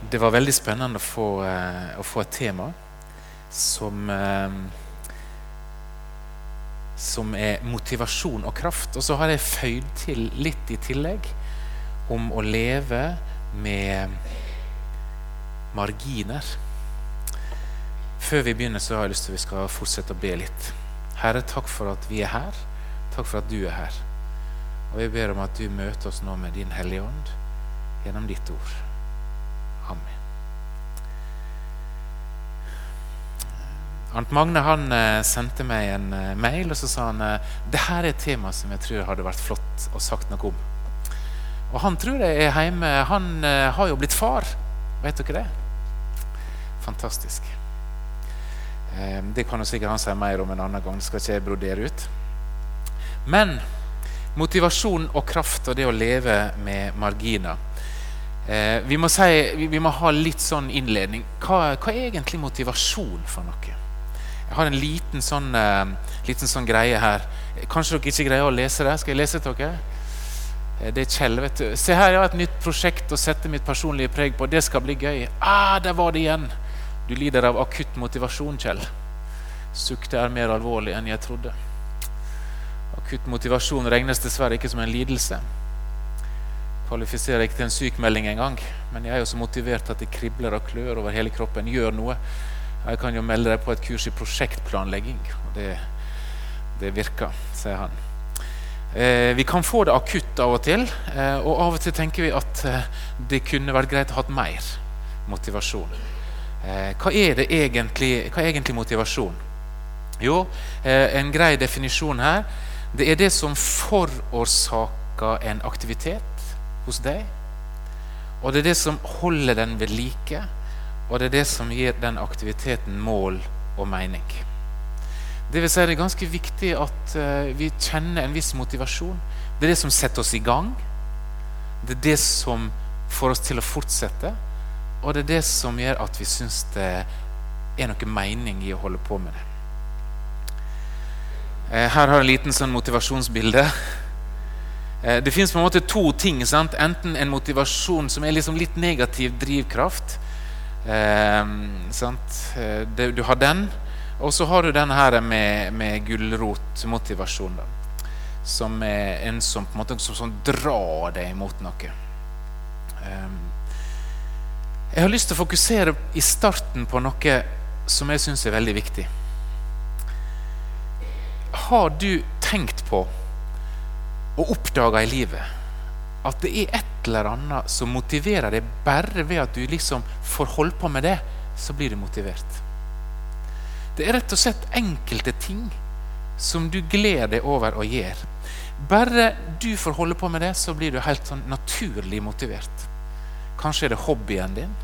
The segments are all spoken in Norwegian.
Det var veldig spennende å få, eh, å få et tema som eh, Som er motivasjon og kraft. Og så har jeg føyd til litt i tillegg om å leve med marginer. Før vi begynner, så har jeg lyst til at vi skal fortsette å be litt. Herre, takk for at vi er her. Takk for at du er her. Og jeg ber om at du møter oss nå med din Hellige Ånd gjennom ditt ord. Arnt Magne han eh, sendte meg en eh, mail og så sa han eh, det her er et tema som jeg tror hadde vært flott å sagt noe om. Og han tror jeg er hjemme. Han har jo blitt far. Vet dere det? Fantastisk. Det kan jo sikkert han si mer om en annen gang. Skal ikke jeg brodere ut. Men motivasjon og kraft og det å leve med marginer vi, må si, vi, må ha litt sånn innledning. Hva, hva, er egentlig motivasjon for noe? Jeg har en liten sånn, eh, liten sånn greie her. Kanskje dere ikke greier å lese det? Skal jeg lese til dere? Eh, det er Kjell. vet du. Se her, jeg har et nytt prosjekt å sette mitt personlige preg på. Det skal bli gøy. Ah, der var det igjen! Du lider av akutt motivasjon, Kjell. Sukket er mer alvorlig enn jeg trodde. Akutt motivasjon regnes dessverre ikke som en lidelse kvalifiserer ikke til en sykmelding engang, men jeg er jo så motivert at det kribler og klør over hele kroppen. Gjør noe. Jeg kan jo melde deg på et kurs i prosjektplanlegging. Det, det virker, sier han. Eh, vi kan få det akutt av og til, eh, og av og til tenker vi at eh, det kunne vært greit å ha mer motivasjon. Eh, hva er det egentlig, hva er egentlig motivasjon? Jo, eh, en grei definisjon her. Det er det som forårsaker en aktivitet hos deg. Og det er det som holder den ved like, og det er det som gir den aktiviteten mål og mening. Det vil si det er ganske viktig at uh, vi kjenner en viss motivasjon. Det er det som setter oss i gang. Det er det som får oss til å fortsette. Og det er det som gjør at vi syns det er noe mening i å holde på med det. Uh, her har jeg en liten sånn motivasjonsbilde. Eh, det fins to ting. Sant? Enten en motivasjon som er liksom litt negativ drivkraft. Ehm, eh, du har den. Og så har du den her med, med gulrotmotivasjon. Som er en som på en måte som, som drar deg mot noe. Eh, jeg har lyst til å fokusere i starten på noe som jeg syns er veldig viktig. Har du tenkt på og oppdaga i livet at det er et eller annet som motiverer deg bare ved at du liksom får holde på med det, så blir du motivert. Det er rett og slett enkelte ting som du gleder deg over å gjøre. Bare du får holde på med det, så blir du helt sånn naturlig motivert. Kanskje er det hobbyen din.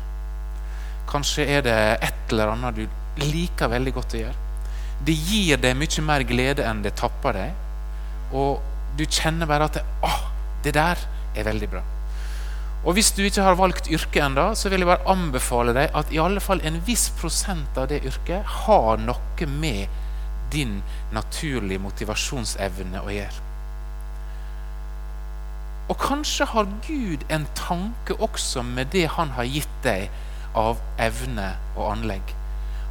Kanskje er det et eller annet du liker veldig godt å gjøre. Det gir deg mye mer glede enn det tapper deg. Og du kjenner bare at det, å, det der er veldig bra. Og Hvis du ikke har valgt yrke ennå, så vil jeg bare anbefale deg at i alle fall en viss prosent av det yrket har noe med din naturlige motivasjonsevne å gjøre. Og kanskje har Gud en tanke også med det han har gitt deg av evne og anlegg.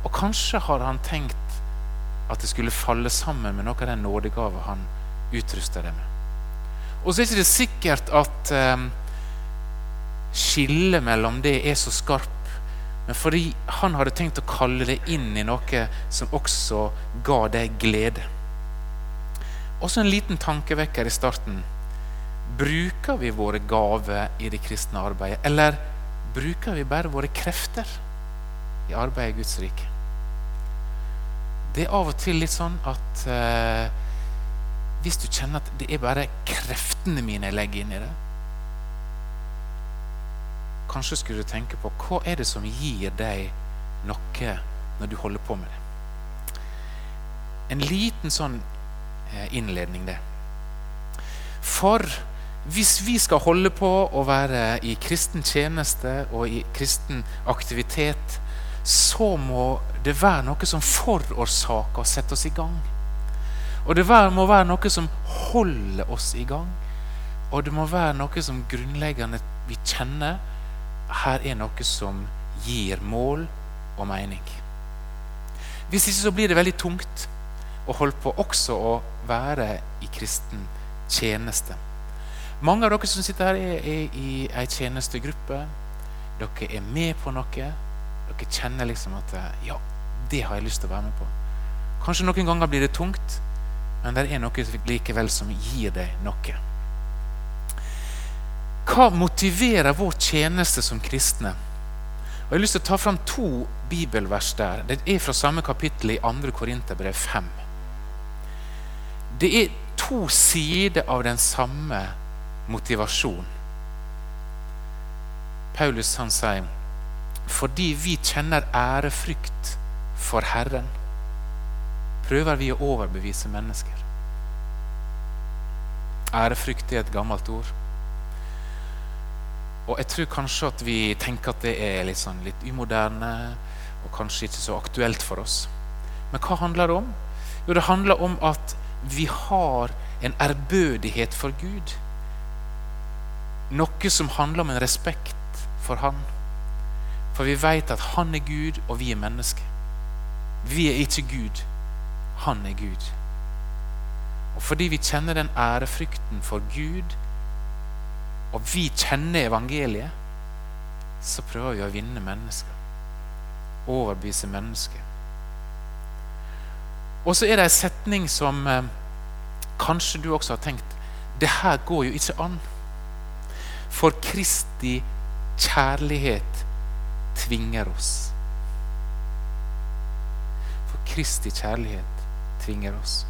Og kanskje har han tenkt at det skulle falle sammen med noe av den nådegave han utruster deg med. Og så er det ikke sikkert at um, skillet mellom det er så skarp. Men fordi han hadde tenkt å kalle det inn i noe som også ga deg glede. Også en liten tankevekker i starten. Bruker vi våre gaver i det kristne arbeidet, eller bruker vi bare våre krefter i arbeidet i Guds rike? Det er av og til litt sånn at uh, hvis du kjenner at det er bare kreftene mine jeg legger inn i det Kanskje skulle du tenke på hva er det som gir deg noe når du holder på med det. En liten sånn eh, innledning, det. For hvis vi skal holde på å være i kristen tjeneste og i kristen aktivitet, så må det være noe som forårsaker å sette oss i gang. Og det må være noe som holder oss i gang. Og det må være noe som grunnleggende vi kjenner her er noe som gir mål og mening. Hvis ikke så blir det veldig tungt å holde på også å være i kristen tjeneste. Mange av dere som sitter her, er, er i ei tjenestegruppe. Dere er med på noe. Dere kjenner liksom at ja, det har jeg lyst til å være med på. Kanskje noen ganger blir det tungt, men det er noe likevel som gir deg noe. Hva motiverer vår tjeneste som kristne? Og Jeg har lyst til å ta fram to bibelvers der. Det er fra samme kapittel i 2. Korinterbrev 5. Det er to sider av den samme motivasjonen. Paulus han sier fordi vi kjenner ærefrykt for Herren, prøver vi å overbevise mennesker. Ærefrykt er et gammelt ord. Og jeg tror kanskje at vi tenker at det er litt, sånn, litt umoderne og kanskje ikke så aktuelt for oss. Men hva handler det om? Jo, det handler om at vi har en ærbødighet for Gud. Noe som handler om en respekt for Han. For vi vet at Han er Gud, og vi er mennesker. Vi er ikke Gud. Han er Gud. Og fordi vi kjenner den ærefrykten for Gud, og vi kjenner evangeliet, så prøver vi å vinne mennesker. Overbevise mennesker. Og så er det en setning som eh, kanskje du også har tenkt Det her går jo ikke an. For Kristi kjærlighet tvinger oss. For Kristi kjærlighet tvinger oss.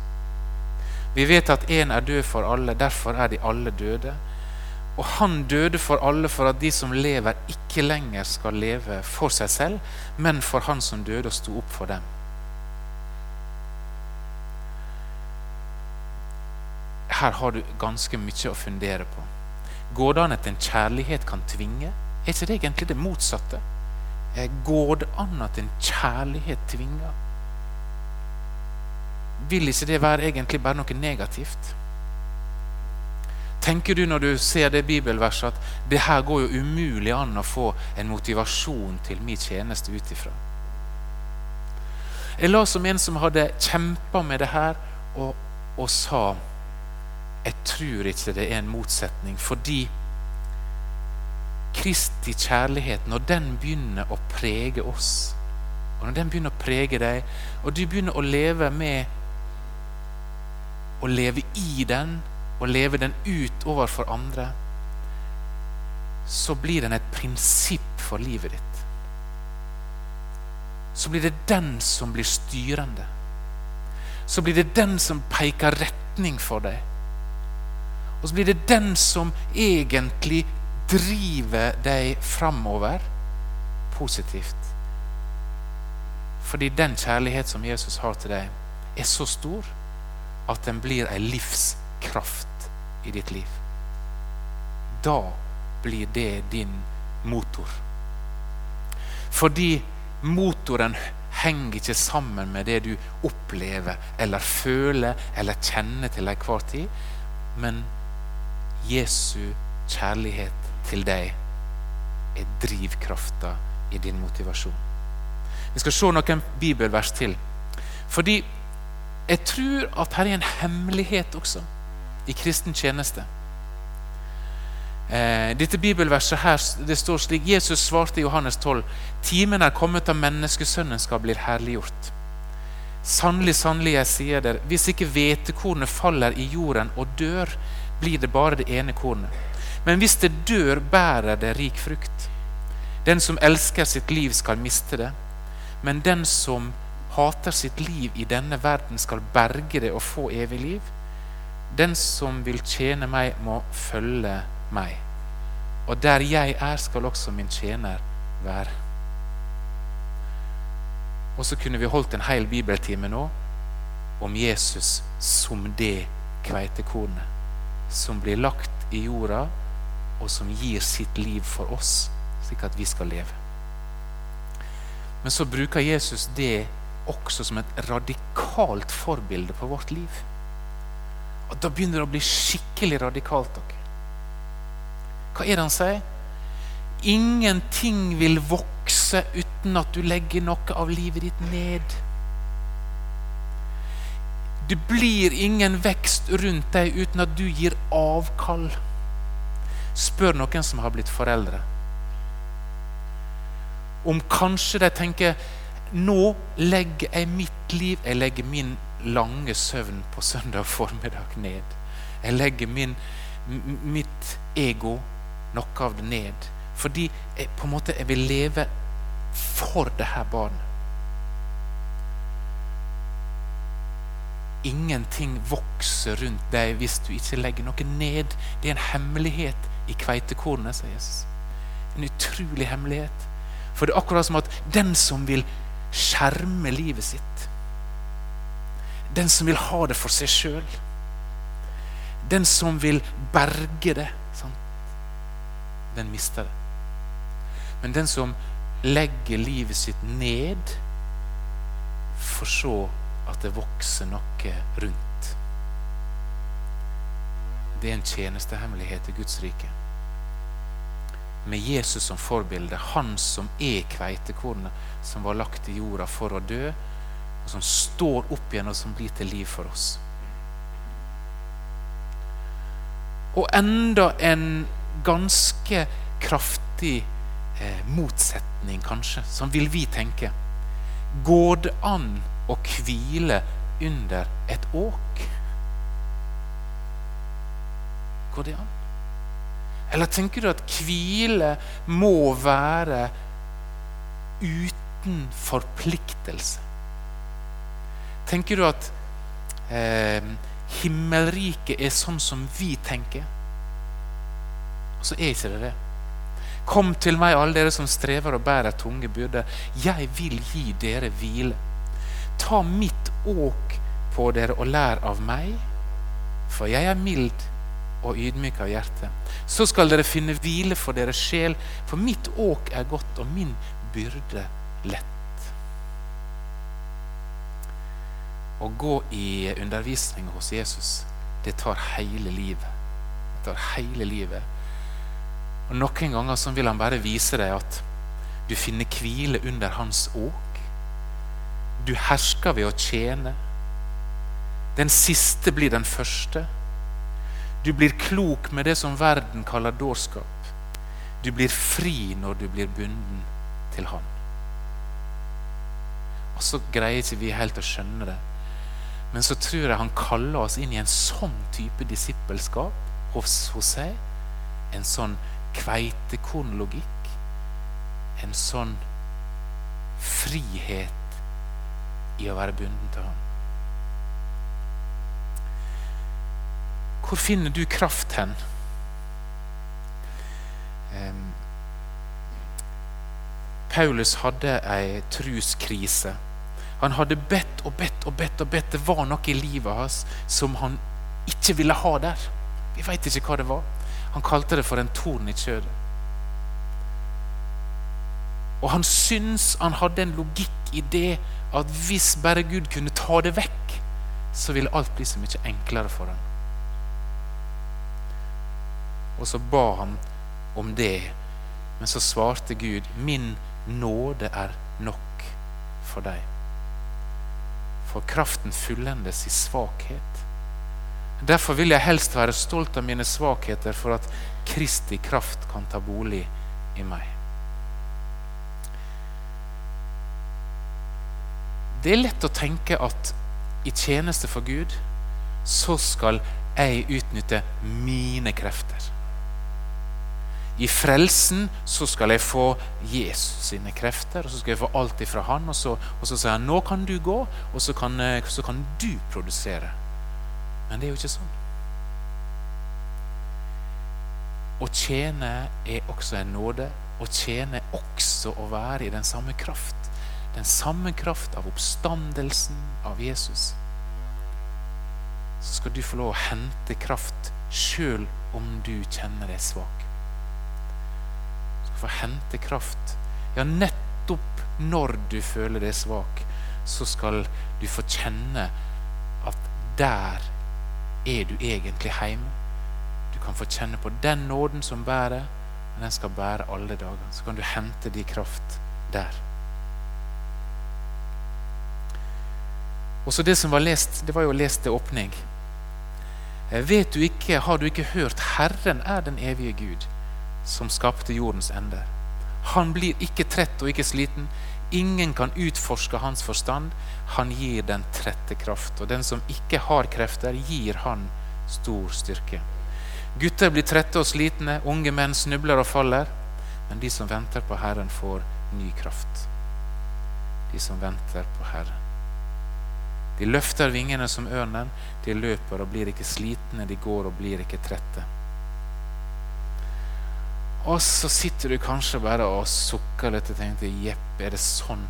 Vi vet at én er død for alle, derfor er de alle døde. Og han døde for alle for at de som lever, ikke lenger skal leve for seg selv, men for han som døde og sto opp for dem. Her har du ganske mye å fundere på. Går det an at en kjærlighet kan tvinge? Er ikke det egentlig det motsatte? Eh, går det an at en kjærlighet tvinger? Vil ikke det være egentlig bare noe negativt? Tenker du når du ser det bibelverset at det her går jo umulig an å få en motivasjon til min tjeneste ut ifra? Jeg la som en som hadde kjempa med det her, og, og sa jeg tror ikke det er en motsetning, fordi Kristi kjærlighet, når den begynner å prege oss, og når den begynner å prege deg, og du begynner å leve med Å leve i den og leve den ut overfor andre, så blir den et prinsipp for livet ditt. Så blir det den som blir styrende. Så blir det den som peker retning for deg. Og så blir det den som egentlig driver deg framover positivt. Fordi den kjærlighet som Jesus har til deg, er så stor at den blir ei livskraft i ditt liv. Da blir det din motor. Fordi motoren henger ikke sammen med det du opplever eller føler eller kjenner til enhver tid, men Jesu kjærlighet til deg er drivkrafta i din motivasjon. Vi skal se noen bibelvers til. Fordi jeg tror at her er en hemmelighet også i kristen tjeneste. Eh, dette bibelverset her, det står slik Jesus svarte i Johannes 12.: Timen er kommet da menneskesønnen skal bli herliggjort. Sannelig, sannelig, jeg sier dere, hvis ikke hvetekornet faller i jorden og dør, blir det bare det ene kornet. Men hvis det dør, bærer det rik frukt. Den som elsker sitt liv, skal miste det. Men den som hater sitt liv i denne verden, skal berge det og få evig liv. Den som vil tjene meg, må følge meg. Og der jeg er, skal også min tjener være. Og så kunne vi holdt en hel bibeltime nå om Jesus som det kveitekornet som blir lagt i jorda, og som gir sitt liv for oss, slik at vi skal leve. Men så bruker Jesus det også som et radikalt forbilde på vårt liv. Og Da begynner det å bli skikkelig radikalt. Dere. Hva er det han sier? Ingenting vil vokse uten at du legger noe av livet ditt ned. Det blir ingen vekst rundt deg uten at du gir avkall. Spør noen som har blitt foreldre. Om kanskje de tenker nå legger jeg mitt liv, jeg legger min lange søvn på søndag formiddag ned. Jeg legger min, mitt ego, noe av det, ned. Fordi jeg, på en måte, jeg vil leve for det her barnet. Ingenting vokser rundt deg hvis du ikke legger noe ned. Det er en hemmelighet i kveitekornet, sier Jesus. En utrolig hemmelighet. For det er akkurat som at den som vil skjerme livet sitt, den som vil ha det for seg sjøl, den som vil berge det, sant? den mister det. Men den som legger livet sitt ned, får se at det vokser noe rundt. Det er en tjenestehemmelighet i Guds rike. Med Jesus som forbilde, han som er kveitekornet som var lagt i jorda for å dø, og som står opp igjen og som blir til liv for oss. Og enda en ganske kraftig eh, motsetning, kanskje, som vil vi tenke. Går det an å hvile under et åk? Går det an? Eller tenker du at hvile må være uten forpliktelse? Tenker du at eh, himmelriket er sånn som vi tenker? Og så er ikke det det. Kom til meg, alle dere som strever og bærer tunge byrder. Jeg vil gi dere hvile. Ta mitt åk på dere og lær av meg, for jeg er mild og ydmyk av hjerte. Så skal dere finne hvile for deres sjel, for mitt åk er godt og min byrde lett. Å gå i undervisning hos Jesus, det tar hele livet. Det tar hele livet. Og Noen ganger så vil han bare vise deg at du finner hvile under hans åk. Du hersker ved å tjene. Den siste blir den første. Du blir klok med det som verden kaller dårskap. Du blir fri når du blir bunden til Han. Og så greier ikke vi helt å skjønne det. Men så tror jeg han kaller oss inn i en sånn type disippelskap hos, hos seg. En sånn kveitekornlogikk. En sånn frihet i å være bunden til ham. Hvor finner du kraft hen? Paulus hadde ei truskrise. Han hadde bedt og bedt og bedt. og bedt. Det var noe i livet hans som han ikke ville ha der. Vi veit ikke hva det var. Han kalte det for en torn i kjødet. Og han syns han hadde en logikk i det at hvis bare Gud kunne ta det vekk, så ville alt bli så mye enklere for ham. Og så ba han om det, men så svarte Gud, 'Min nåde er nok for deg.' For kraften fullendes i svakhet. Derfor vil jeg helst være stolt av mine svakheter, for at Kristi kraft kan ta bolig i meg. Det er lett å tenke at i tjeneste for Gud så skal jeg utnytte mine krefter. I frelsen så skal jeg få Jesus sine krefter, og så skal jeg få alt ifra han. Og så, og så sier han nå kan du gå, og så kan, så kan du produsere. Men det er jo ikke sånn. Å tjene er også en nåde. Å tjene er også å være i den samme kraft. Den samme kraft av oppstandelsen av Jesus. Så skal du få lov å hente kraft sjøl om du kjenner deg svak. Få hente kraft. Ja, nettopp når du føler deg svak, så skal du få kjenne at der er du egentlig hjemme. Du kan få kjenne på den nåden som bærer, men den skal bære alle dager. Så kan du hente din kraft der. Og så Det som var lest, det var jo lest til åpning. Eh, vet du ikke, Har du ikke hørt Herren er den evige Gud, som skapte jordens ender. Han blir ikke trett og ikke sliten. Ingen kan utforske hans forstand. Han gir den trette kraft. Og den som ikke har krefter, gir han stor styrke. Gutter blir trette og slitne, unge menn snubler og faller. Men de som venter på Herren, får ny kraft. De som venter på Herren. De løfter vingene som ørnen, de løper og blir ikke slitne, de går og blir ikke trette. Og så sitter du kanskje bare og sukker litt og tenker jepp, er det sånn?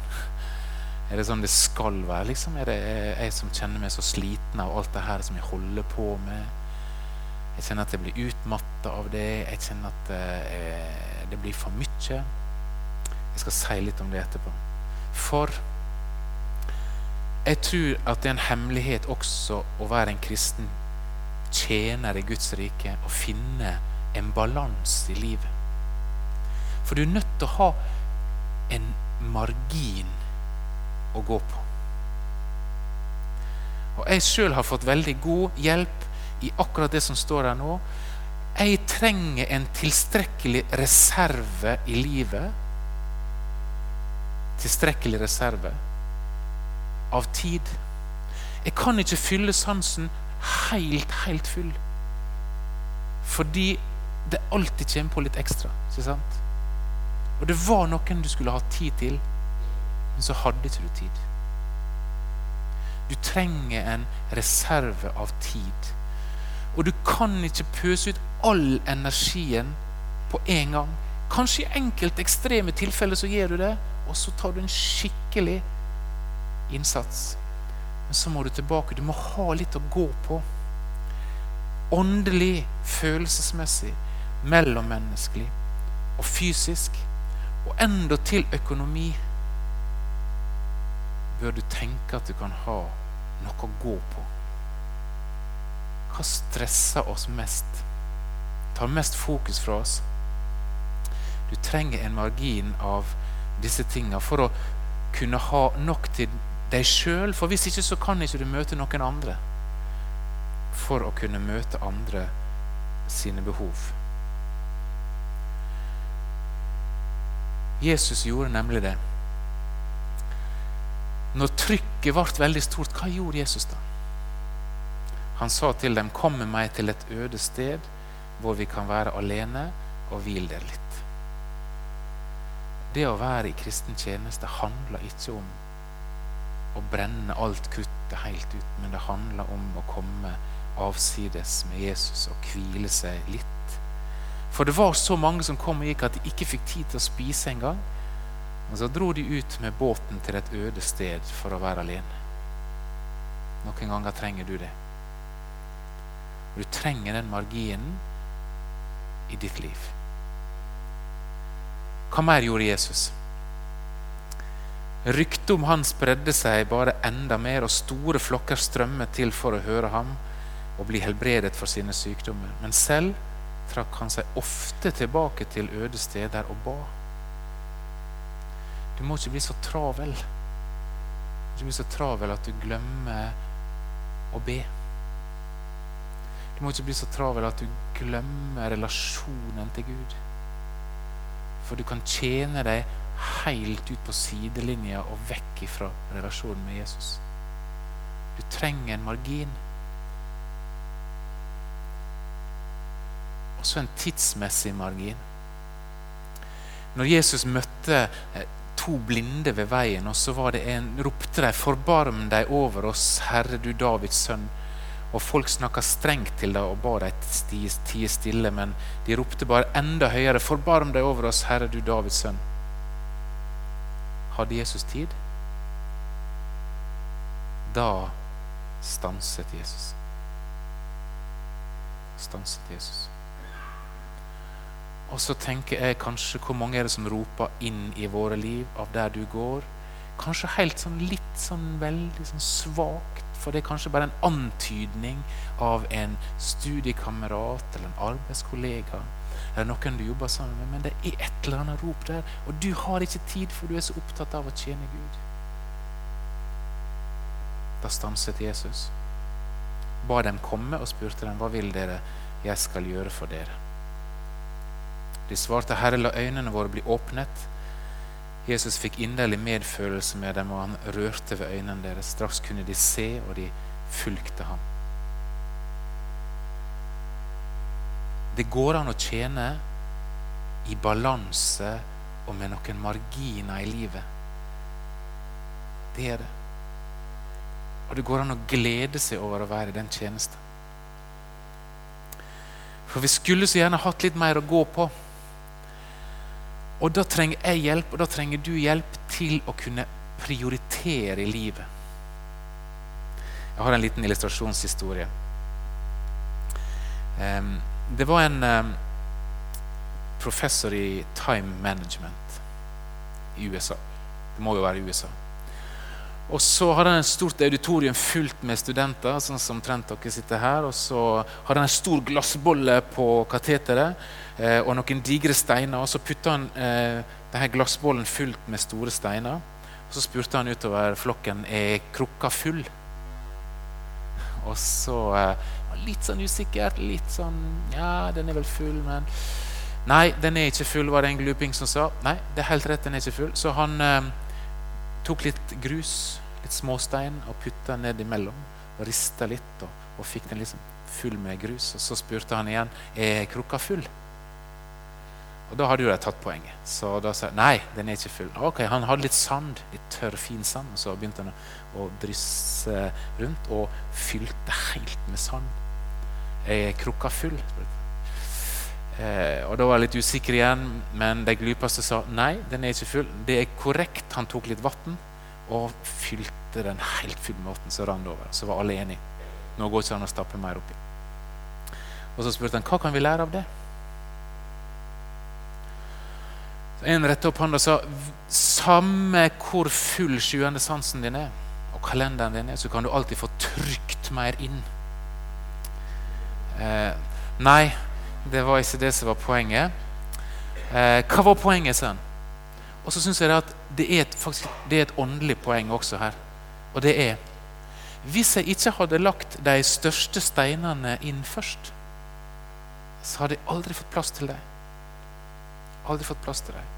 Er det sånn det skal være? Liksom? Er det jeg som kjenner meg så sliten av alt det her som jeg holder på med? Jeg kjenner at jeg blir utmatta av det. Jeg kjenner at eh, det blir for mye. Jeg skal si litt om det etterpå. For jeg tror at det er en hemmelighet også å være en kristen tjener i Guds rike og finne en balanse i livet. For du er nødt til å ha en margin å gå på. Og jeg sjøl har fått veldig god hjelp i akkurat det som står her nå. Jeg trenger en tilstrekkelig reserve i livet. Tilstrekkelig reserve av tid. Jeg kan ikke fylle sansen helt, helt full. Fordi det alltid kommer på litt ekstra. ikke sant? Og det var noen du skulle ha tid til, men så hadde ikke du tid. Du trenger en reserve av tid. Og du kan ikke pøse ut all energien på en gang. Kanskje i enkelte ekstreme tilfeller så gjør du det, og så tar du en skikkelig innsats. Men så må du tilbake. Du må ha litt å gå på. Åndelig, følelsesmessig, mellommenneskelig og fysisk. Og endatil økonomi. Bør du tenke at du kan ha noe å gå på. Hva stresser oss mest? Tar mest fokus fra oss? Du trenger en margin av disse tinga for å kunne ha nok til deg sjøl, for hvis ikke så kan ikke du møte noen andre for å kunne møte andre sine behov. Jesus gjorde nemlig det. Når trykket ble veldig stort, hva gjorde Jesus da? Han sa til dem, 'Kom med meg til et øde sted hvor vi kan være alene, og hvil dere litt'. Det å være i kristen tjeneste handler ikke om å brenne alt kruttet helt ut, men det handler om å komme avsides med Jesus og hvile seg litt. For det var så mange som kom og gikk at de ikke fikk tid til å spise engang. Og så dro de ut med båten til et øde sted for å være alene. Noen ganger trenger du det. Og du trenger den marginen i ditt liv. Hva mer gjorde Jesus? Ryktet om han spredde seg bare enda mer, og store flokker strømmet til for å høre ham og bli helbredet for sine sykdommer. Men selv trakk han seg ofte tilbake til øde steder og ba. Du må ikke bli så travel. Du må ikke bli så travel at du glemmer å be. Du må ikke bli så travel at du glemmer relasjonen til Gud. For du kan tjene deg helt ut på sidelinja og vekk ifra relasjonen med Jesus. Du trenger en margin. Og så en tidsmessig margin. Når Jesus møtte eh, to blinde ved veien, og så var det en, ropte de 'Forbarm deg over oss, Herre du Davids sønn'. Og folk snakka strengt til dem og ba dem tie stille, men de ropte bare enda høyere 'Forbarm deg over oss, Herre du Davids sønn'. Hadde Jesus tid? Da stanset Jesus. Stanset Jesus. Og så tenker jeg kanskje hvor mange er det som roper inn i våre liv av der du går? Kanskje helt sånn litt sånn veldig sånn svakt, for det er kanskje bare en antydning av en studiekamerat eller en arbeidskollega eller noen du jobber sammen med, men det er et eller annet rop der, og du har ikke tid, for du er så opptatt av å tjene Gud. Da stanset Jesus, ba dem komme og spurte dem, hva vil dere jeg skal gjøre for dere? De svarte, Herre, la øynene våre bli åpnet. Jesus fikk inderlig medfølelse med dem, og han rørte ved øynene deres. Straks kunne de se, og de fulgte ham. Det går an å tjene i balanse og med noen marginer i livet. Det er det. Og det går an å glede seg over å være i den tjenesten. For vi skulle så gjerne hatt litt mer å gå på. Og da trenger jeg hjelp, og da trenger du hjelp til å kunne prioritere i livet. Jeg har en liten illustrasjonshistorie. Det var en professor i time management i USA. Det må jo være i USA. Og så hadde han et stort auditorium fullt med studenter, sånn som omtrent dere sitter her. Og så hadde han en stor glassbolle på kateteret eh, og noen digre steiner. Og så putta han eh, denne glassbollen fullt med store steiner. Og så spurte han utover flokken er krukka full. Og så eh, Litt sånn usikkert. Litt sånn Ja, den er vel full, men Nei, den er ikke full, var det en gluping som sa. Nei, det er helt rett, den er ikke full. Så han eh, tok litt grus, litt småstein, og putta ned imellom. Og rista litt, og, og, fikk den liksom full med grus. Og så spurte han igjen er krukka full. Og da hadde jo de tatt poenget. Så da sa jeg nei, den er ikke full. Ok, Han hadde litt sand, litt tørr, fin sand, og så begynte han å drysse rundt og fylte helt med sand. Er krukka full? Eh, og Da var jeg litt usikker igjen, men de glupeste sa nei, den er ikke full. Det er korrekt. Han tok litt vann og fylte den helt full med vann som rant over. Så var alle enige. Nå går ikke an å stappe mer oppi. Og så spurte han hva kan vi lære av det. En rettet opp hånda og sa samme hvor full sjuende sansen din er, og kalenderen din er, så kan du alltid få trykt mer inn. Eh, nei, det var ikke det som var poenget. Eh, hva var poenget, sønn? Og så syns jeg at det er, et, faktisk, det er et åndelig poeng også her. Og det er Hvis jeg ikke hadde lagt de største steinene inn først, så hadde jeg aldri fått plass til dem. Aldri fått plass til dem.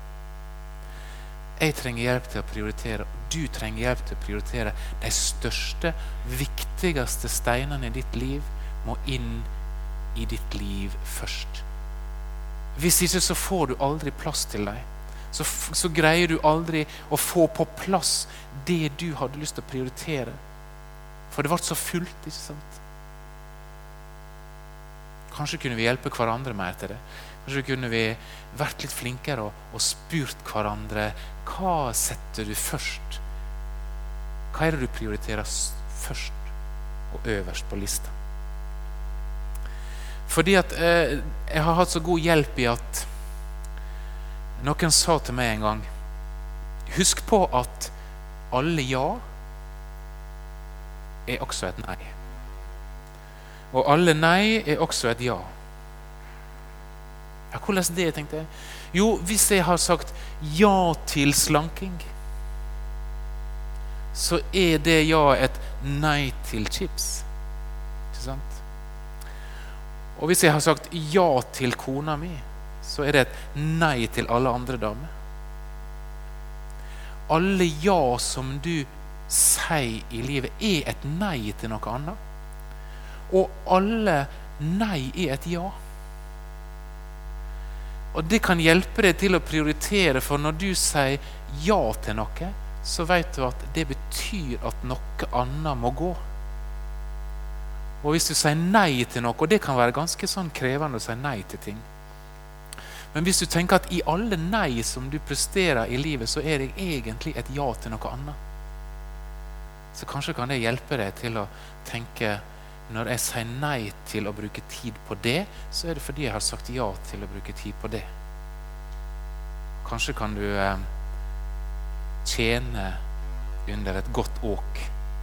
Jeg trenger hjelp til å prioritere, du trenger hjelp til å prioritere. De største, viktigste steinene i ditt liv må inn i ditt liv først. Hvis ikke så får du aldri plass til dem. Så, så, greier du aldri å få på plass det du hadde lyst til å prioritere. For det ble så fullt, ikke sant? Kanskje kunne vi hjelpe hverandre mer til det. Kanskje kunne vi vært litt flinkere og, og spurt hverandre hva setter du først? Hva er det du prioriterer først og øverst på lista? Fordi at eh, jeg har hatt så god hjelp i at noen sa til meg en gang Husk på at alle ja er også et nei. Og alle nei er også et ja. Ja, Hvordan det, tenkte jeg. Jo, hvis jeg har sagt ja til slanking, så er det ja et nei til chips. Ikke sant? Og hvis jeg har sagt ja til kona mi, så er det et nei til alle andre damer. Alle ja som du sier i livet, er et nei til noe annet. Og alle nei er et ja. Og det kan hjelpe deg til å prioritere, for når du sier ja til noe, så vet du at det betyr at noe annet må gå. Og hvis du sier nei til noe, og det kan være ganske sånn krevende å si nei til ting Men hvis du tenker at i alle nei som du presterer i livet, så er det egentlig et ja til noe annet. Så kanskje kan det hjelpe deg til å tenke når jeg sier nei til å bruke tid på det, så er det fordi jeg har sagt ja til å bruke tid på det. Kanskje kan du eh, tjene under et godt åk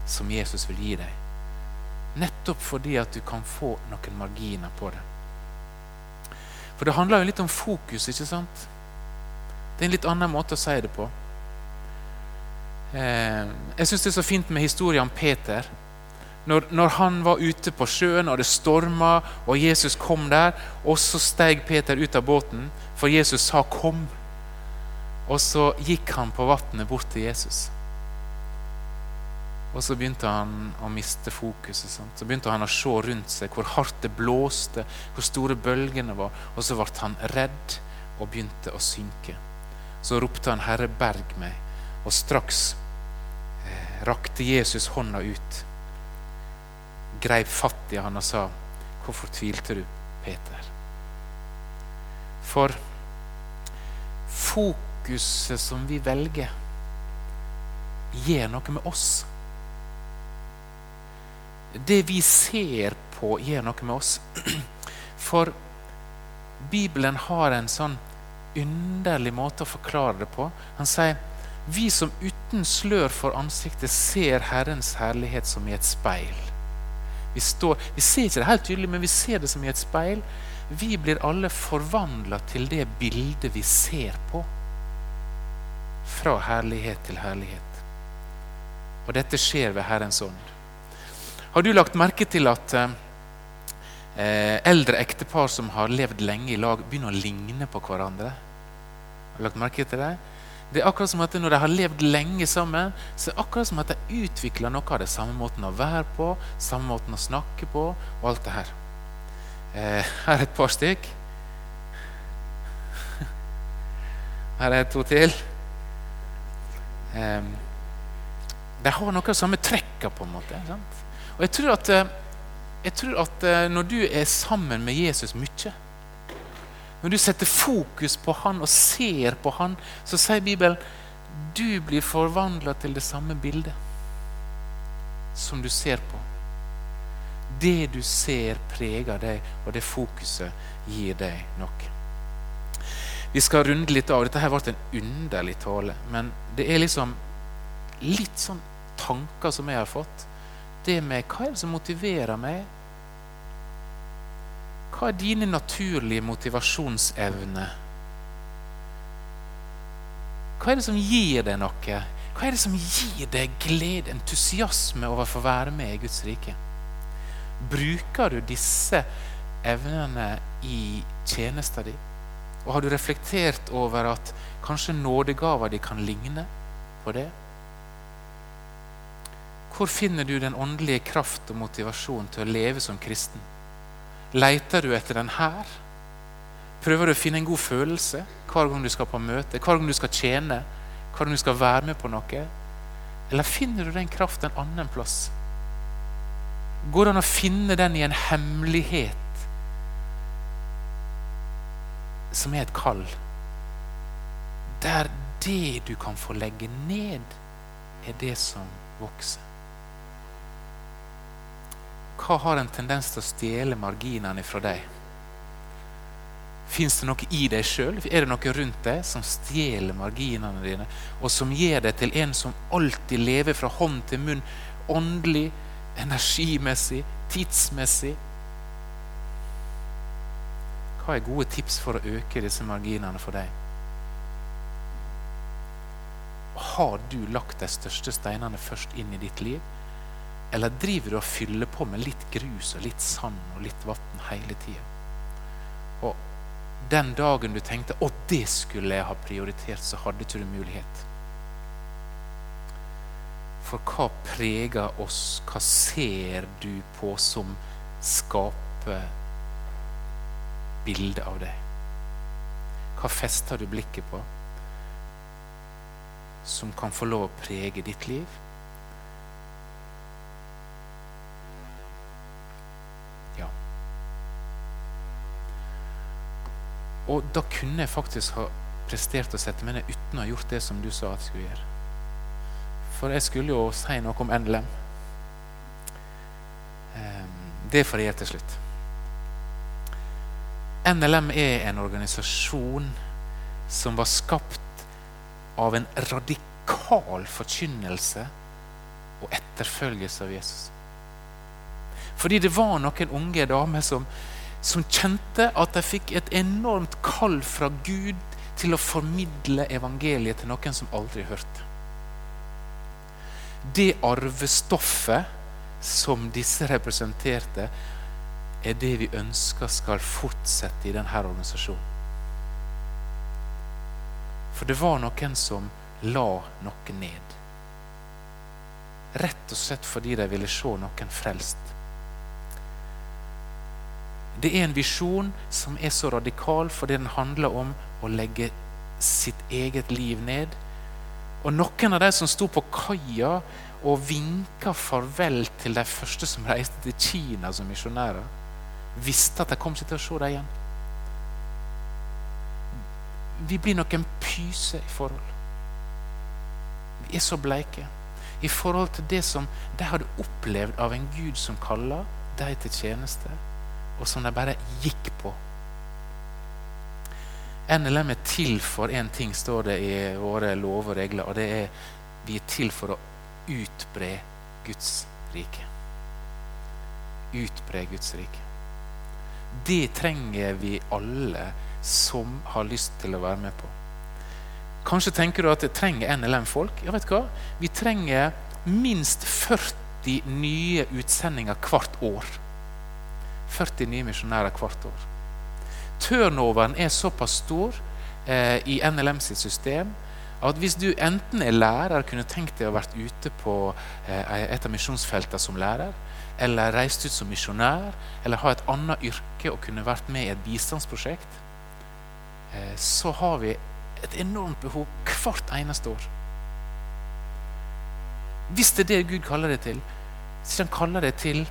som Jesus vil gi deg. Nettopp fordi at du kan få noen marginer på det. For det handler jo litt om fokus, ikke sant? Det er en litt annen måte å si det på. Eh, jeg syns det er så fint med historien om Peter. Når, når, han var ute på sjøen og det storma, og Jesus kom der, og så steg Peter ut av båten, for Jesus sa 'kom'. Og så gikk han på vannet bort til Jesus. Og så begynte han å miste fokuset. Sant? Så begynte han å se rundt seg hvor hardt det blåste, hvor store bølgene var. Og så ble han redd og begynte å synke. Så ropte han 'Herre, berg meg', og straks eh, rakte Jesus hånda ut greip fatt i han og sa, 'Hvorfor tvilte du, Peter?' For fokuset som vi velger, gjør noe med oss. Det vi ser på, gjør noe med oss. For Bibelen har en sånn underlig måte å forklare det på. Han sier vi som uten slør for ansiktet ser Herrens herlighet som i et speil. Vi, står, vi ser ikke det helt tydelig, men vi ser det som i et speil. Vi blir alle forvandla til det bildet vi ser på. Fra herlighet til herlighet. Og dette skjer ved Herrens ånd. Har du lagt merke til at eh, eldre ektepar som har levd lenge i lag, begynner å ligne på hverandre? Har du lagt merke til det? Det er akkurat som at Når de har levd lenge sammen, så er det akkurat som at de utvikler noe av det. Samme måten å være på, samme måten å snakke på, og alt det her. Eh, her er et par stykk. Her er to til. Eh, de har noe av samme trekka, på en måte. Sant? Og jeg tror at, eh, jeg tror at eh, når du er sammen med Jesus mye når du setter fokus på han og ser på han, så sier Bibelen du blir forvandla til det samme bildet som du ser på. Det du ser, preger deg, og det fokuset gir deg noe. Vi skal runde litt av. Dette har vært en underlig tale, men det er liksom litt sånn tanker som jeg har fått. Det med hva er det som motiverer meg hva er dine naturlige motivasjonsevner? Hva er det som gir deg noe? Hva er det som gir deg glede, entusiasme over å få være med i Guds rike? Bruker du disse evnene i tjenesten din? Og har du reflektert over at kanskje nådegava di kan ligne på det? Hvor finner du den åndelige kraft og motivasjon til å leve som kristen? Leter du etter den her? Prøver du å finne en god følelse hver gang du skal på møte, hver gang du skal tjene, hver gang du skal være med på noe? Eller finner du den kraften en annen plass? Går det an å finne den i en hemmelighet som er et kall? Der det du kan få legge ned, er det som vokser hva har en tendens til å stjele marginene fra deg? Fins det noe i deg sjøl? Er det noe rundt deg som stjeler marginene dine, og som gjør deg til en som alltid lever fra hånd til munn, åndelig, energimessig, tidsmessig? Hva er gode tips for å øke disse marginene for deg? Har du lagt de største steinene først inn i ditt liv? Eller driver du og fyller på med litt grus og litt sand og litt vann hele tida? Og den dagen du tenkte 'Å, det skulle jeg ha prioritert', så hadde ikke du mulighet. For hva preger oss? Hva ser du på som skaper bildet av deg? Hva fester du blikket på som kan få lov å prege ditt liv? Og da kunne jeg faktisk ha prestert å sette meg ned uten å ha gjort det som du sa at jeg skulle gjøre. For jeg skulle jo si noe om NLM. Ehm, det får jeg gjøre til slutt. NLM er en organisasjon som var skapt av en radikal forkynnelse og etterfølgelse av Jesus. Fordi det var noen unge damer som som kjente at de fikk et enormt kall fra Gud til å formidle evangeliet til noen som aldri hørte. Det arvestoffet som disse representerte, er det vi ønsker skal fortsette i denne organisasjonen. For det var noen som la noe ned. Rett og slett fordi de ville se noen frelst. Det er en visjon som er så radikal fordi den handler om å legge sitt eget liv ned. Og noen av de som sto på kaia og vinka farvel til de første som reiste til Kina som misjonærer, visste at de kom ikke til å se dem igjen. Vi blir noen pyse i forhold. Vi er så bleike i forhold til det som de hadde opplevd av en Gud som kaller dem til tjeneste og som de bare gikk på. NLM er til for én ting, står det i våre lover og regler, og det er vi er til for å utbre Guds rike. Utbre Guds rike. Det trenger vi alle som har lyst til å være med på. Kanskje tenker du at det trenger NLM-folk. Ja, vet du hva? Vi trenger minst 40 nye utsendinger hvert år. 40 nye misjonærer hvert år. Turnoveren er såpass stor eh, i NLM sitt system at hvis du enten er lærer, kunne tenkt deg å vært ute på eh, et av misjonsfeltene som lærer, eller reist ut som misjonær, eller ha et annet yrke og kunne vært med i et bistandsprosjekt, eh, så har vi et enormt behov hvert eneste år. Hvis det er det Gud kaller det til, så han kaller det til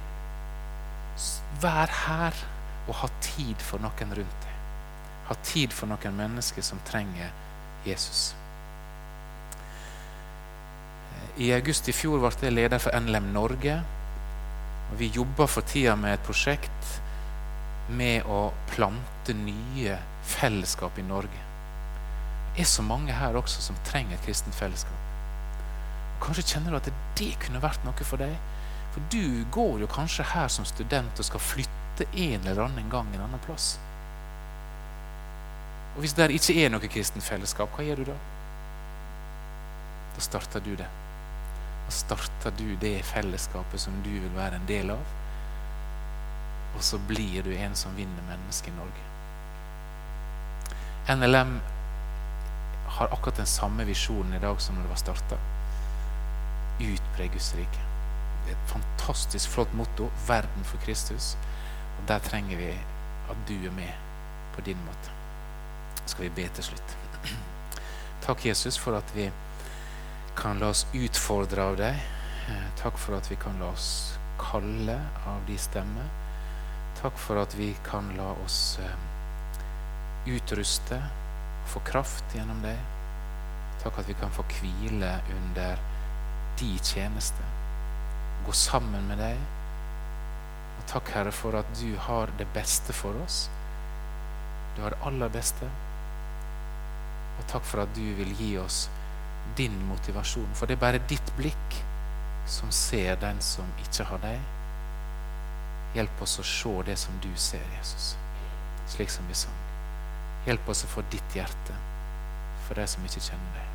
Vær her og ha tid for noen rundt deg. Ha tid for noen mennesker som trenger Jesus. I august i fjor ble jeg leder for NLM Norge. og Vi jobber for tida med et prosjekt med å plante nye fellesskap i Norge. Det er så mange her også som trenger et kristent fellesskap. Kanskje kjenner du at det kunne vært noe for deg? For du går jo kanskje her som student og skal flytte en eller annen gang en annen plass. Og Hvis det ikke er noe kristent fellesskap, hva gjør du da? Da starter du det. Da starter du det fellesskapet som du vil være en del av. Og så blir du en som vinner mennesket i Norge. NLM har akkurat den samme visjonen i dag som når det var starta. Utbre Guds rike et fantastisk flott motto 'Verden for Kristus'. Og Der trenger vi at du er med på din måte. Skal vi be til slutt. Takk, Jesus, for at vi kan la oss utfordre av deg. Eh, takk for at vi kan la oss kalle av de stemmer. Takk for at vi kan la oss eh, utruste og få kraft gjennom deg. Takk at vi kan få hvile under de tjeneste gå sammen med deg. Og takk, Herre, for at du har det beste for oss. Du har det aller beste. Og takk for at du vil gi oss din motivasjon. For det er bare ditt blikk som ser den som ikke har deg. Hjelp oss å se det som du ser, Jesus, slik som vi sang. Hjelp oss å få ditt hjerte for de som ikke kjenner deg.